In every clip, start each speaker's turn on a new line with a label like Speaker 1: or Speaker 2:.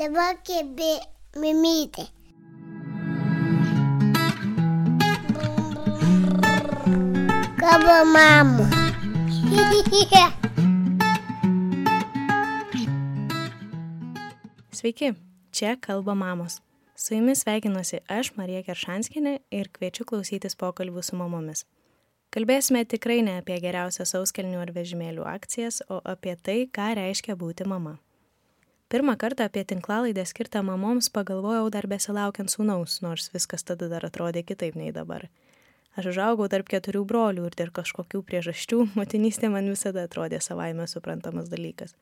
Speaker 1: Dabar kėbė mimytė. Kabo mamų.
Speaker 2: Sveiki, čia kalba mamos. Su jumis sveikinuosi aš, Marija Keršanskinė, ir kviečiu klausytis pokalbių su mamomis. Kalbėsime tikrai ne apie geriausias auskelnių ar vežimėlių akcijas, o apie tai, ką reiškia būti mama. Pirmą kartą apie tinklalaidę skirtą mamoms pagalvojau dar besilaukiant sūnaus, nors viskas tada dar atrodė kitaip nei dabar. Aš užaugau tarp keturių brolių ir dėl kažkokių priežasčių motinystė man visada atrodė savaime suprantamas dalykas.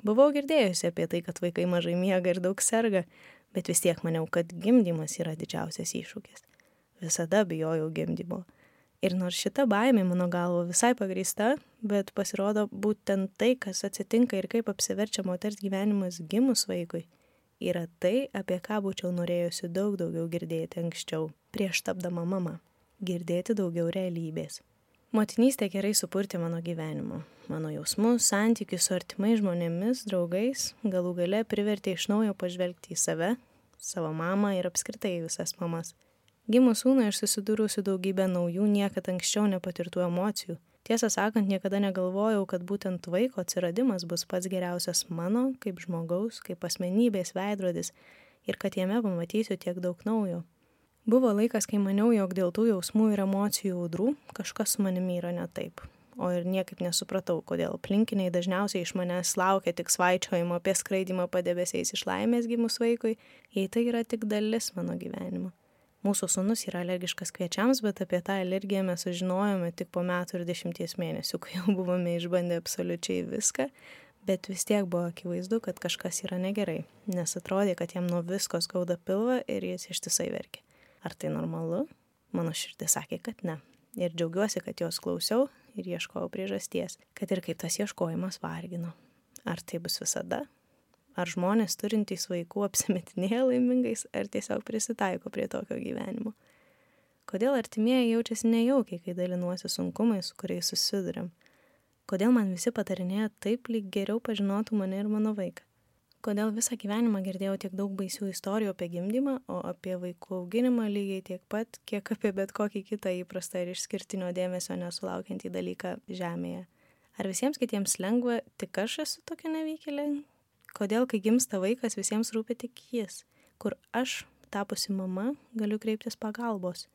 Speaker 2: Buvau girdėjusi apie tai, kad vaikai mažai miega ir daug serga, bet vis tiek maniau, kad gimdymas yra didžiausias iššūkis. Visada bijojau gimdymo. Ir nors šita baimė mano galvo visai pagrįsta, bet pasirodo būtent tai, kas atsitinka ir kaip apsiverčia moters gyvenimas gimus vaikui, yra tai, apie ką būčiau norėjusi daug daugiau girdėti anksčiau, prieš tapdama mama. Girdėti daugiau realybės. Motinystė gerai supurti mano gyvenimo, mano jausmus, santykius su artimai žmonėmis, draugais, galų gale privertė iš naujo pažvelgti į save, savo mamą ir apskritai visas mamas. Gimus sūnui aš susidūriau su daugybė naujų, niekada anksčiau nepatirtų emocijų. Tiesą sakant, niekada negalvojau, kad būtent vaiko atsiradimas bus pats geriausias mano, kaip žmogaus, kaip asmenybės veidrodis ir kad jame pamatysiu tiek daug naujo. Buvo laikas, kai maniau, jog dėl tų jausmų ir emocijų audrų kažkas su manimi yra ne taip. O ir niekaip nesupratau, kodėl aplinkiniai dažniausiai iš manęs laukia tik svaičiojimo apie skraidimą padebesiais iš laimės gimus vaikui, jei tai yra tik dalis mano gyvenimo. Mūsų sunus yra alergiškas kviečiams, bet apie tą alergiją mes sužinojome tik po metų ir dešimties mėnesių, kai jau buvome išbandę absoliučiai viską, bet vis tiek buvo akivaizdu, kad kažkas yra negerai, nes atrodė, kad jam nuo visko skauda pilvą ir jis ištisai verkia. Ar tai normalu? Mano širdis sakė, kad ne. Ir džiaugiuosi, kad jos klausiau ir ieškojau priežasties, kad ir kaip tas ieškojimas vargino. Ar tai bus visada? Ar žmonės turintys vaikų apsimetinėja laimingais, ar tiesiog prisitaiko prie tokio gyvenimo? Kodėl artimieji jaučiasi nejaukiai, kai dalinuosi sunkumais, su kuriais susidurėm? Kodėl man visi patarinėja taip, lyg geriau pažinotų mane ir mano vaiką? Kodėl visą gyvenimą girdėjau tiek daug baisių istorijų apie gimdymą, o apie vaikų auginimą lygiai tiek pat, kiek apie bet kokį kitą įprastą ir išskirtinio dėmesio nesulaukiantį dalyką Žemėje? Ar visiems kitiems lengva, tik aš esu tokia nevykėlė, Kodėl, kai gimsta vaikas, visiems rūpi tik jis, kur aš, tapusi mama, galiu kreiptis pagalbos.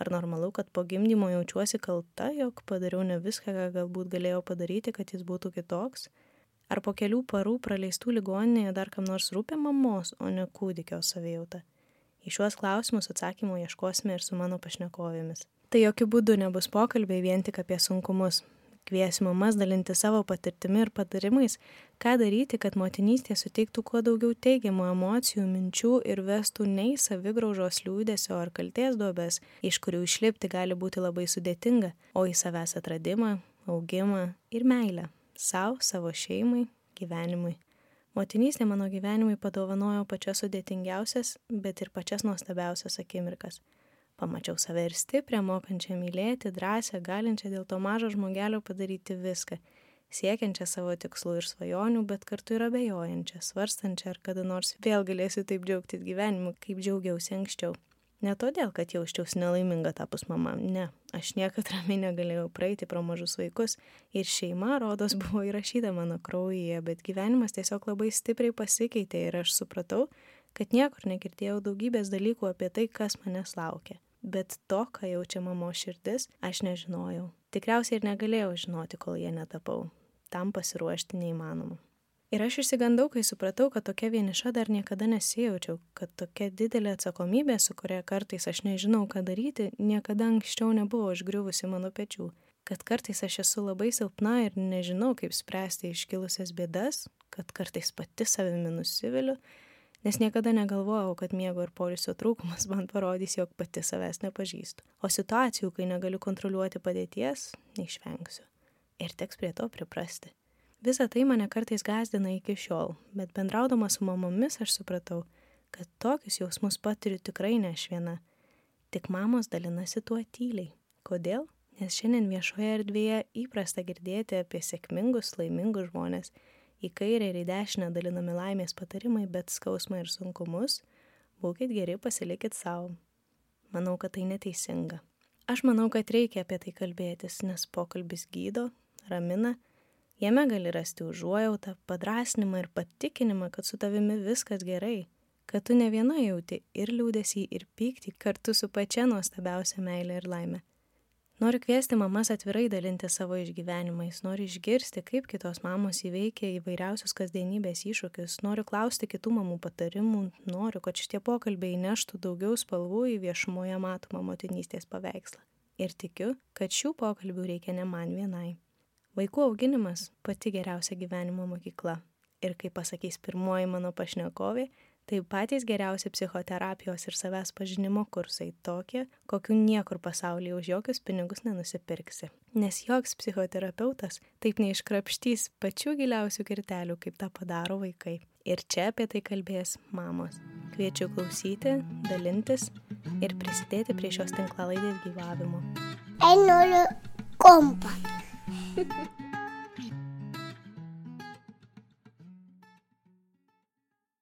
Speaker 2: Ar normalu, kad po gimdymo jaučiuosi kalta, jog padariau ne viską, ką galbūt galėjau padaryti, kad jis būtų kitoks? Ar po kelių parų praleistų ligoninėje dar kam nors rūpia mamos, o ne kūdikio savijauta? Į šiuos klausimus atsakymų ieškosime ir su mano pašnekovėmis. Tai jokių būdų nebus pokalbiai vien tik apie sunkumus, Kviesiu mamas dalinti savo patirtimi ir patarimais, ką daryti, kad motinystė suteiktų kuo daugiau teigiamų emocijų, minčių ir vestų ne į savigraužos liūdėsio ar kalties duobės, iš kurių išlipti gali būti labai sudėtinga, o į savęs atradimą, augimą ir meilę - savo, savo šeimai, gyvenimui. Motinystė mano gyvenimui padovanojo pačias sudėtingiausias, bet ir pačias nuostabiausias akimirkas. Pamačiau save ir stiprią, mokančią mylėti, drąsią, galinčią dėl to mažo žmogelio padaryti viską, siekiančią savo tikslų ir svajonių, bet kartu ir abejojančią, svarstančią, ar kada nors vėl galėsiu taip džiaugtis gyvenimu, kaip džiaugiausi anksčiau. Ne todėl, kad jausčiausi nelaiminga tapus mama, ne, aš niekada ramiai negalėjau praeiti pro mažus vaikus. Ir šeima, rodos, buvo įrašyta mano kraujyje, bet gyvenimas tiesiog labai stipriai pasikeitė ir aš supratau, kad niekur negirdėjau daugybės dalykų apie tai, kas manęs laukia bet to, ką jaučia mamo širdis, aš nežinojau. Tikriausiai ir negalėjau žinoti, kol jie netapau. Tam pasiruošti neįmanoma. Ir aš išsigandau, kai supratau, kad tokia vieniša dar niekada nesijaučiau, kad tokia didelė atsakomybė, su kuria kartais aš nežinau, ką daryti, niekada anksčiau nebuvo užgriuvusi mano pečių. Kad kartais aš esu labai silpna ir nežinau, kaip spręsti iškilusias bėdas, kad kartais pati savimi nusiviliu nes niekada negalvojau, kad miego ir polisio trūkumas man parodys, jog pati savęs nepažįstu. O situacijų, kai negaliu kontroliuoti padėties, neišvengsiu. Ir teks prie to priprasti. Visa tai mane kartais gazdina iki šiol, bet bendraudama su mamomis aš supratau, kad tokius jausmus patiriu tikrai ne aš viena. Tik mamos dalinasi tuo tyliai. Kodėl? Nes šiandien viešoje erdvėje įprasta girdėti apie sėkmingus, laimingus žmonės į kairę ir į dešinę dalinami laimės patarimai, bet skausmą ir sunkumus, būkite geri, pasilikit savo. Manau, kad tai neteisinga. Aš manau, kad reikia apie tai kalbėtis, nes pokalbis gydo, ramina, jame gali rasti užuojautą, padrasnimą ir patikinimą, kad su tavimi viskas gerai, kad tu ne viena jauti ir liūdėsi, ir pyktį kartu su pačia nuostabiausia meilė ir laimė. Noriu kviesti mamas atvirai dalinti savo išgyvenimais, noriu išgirsti, kaip kitos mamos įveikia įvairiausius kasdienybės iššūkius, noriu klausti kitų mamų patarimų, noriu, kad šitie pokalbiai neštų daugiau spalvų į viešumoje matomą motinystės paveikslą. Ir tikiu, kad šių pokalbių reikia ne man vienai. Vaikų auginimas - pati geriausia gyvenimo mokykla. Ir kaip pasakys pirmoji mano pašnekovė, Tai patys geriausi psichoterapijos ir savęs pažinimo kursai tokie, kokių niekur pasaulyje už jokius pinigus nenusipirksi. Nes joks psichoterapeutas taip neiškrapštys pačių giliausių kirtelių, kaip tą padaro vaikai. Ir čia apie tai kalbės mamos. Kviečiu klausyti, dalintis ir prisidėti prie šios tinklalaidės gyvavimo.
Speaker 1: Aš noriu kompą.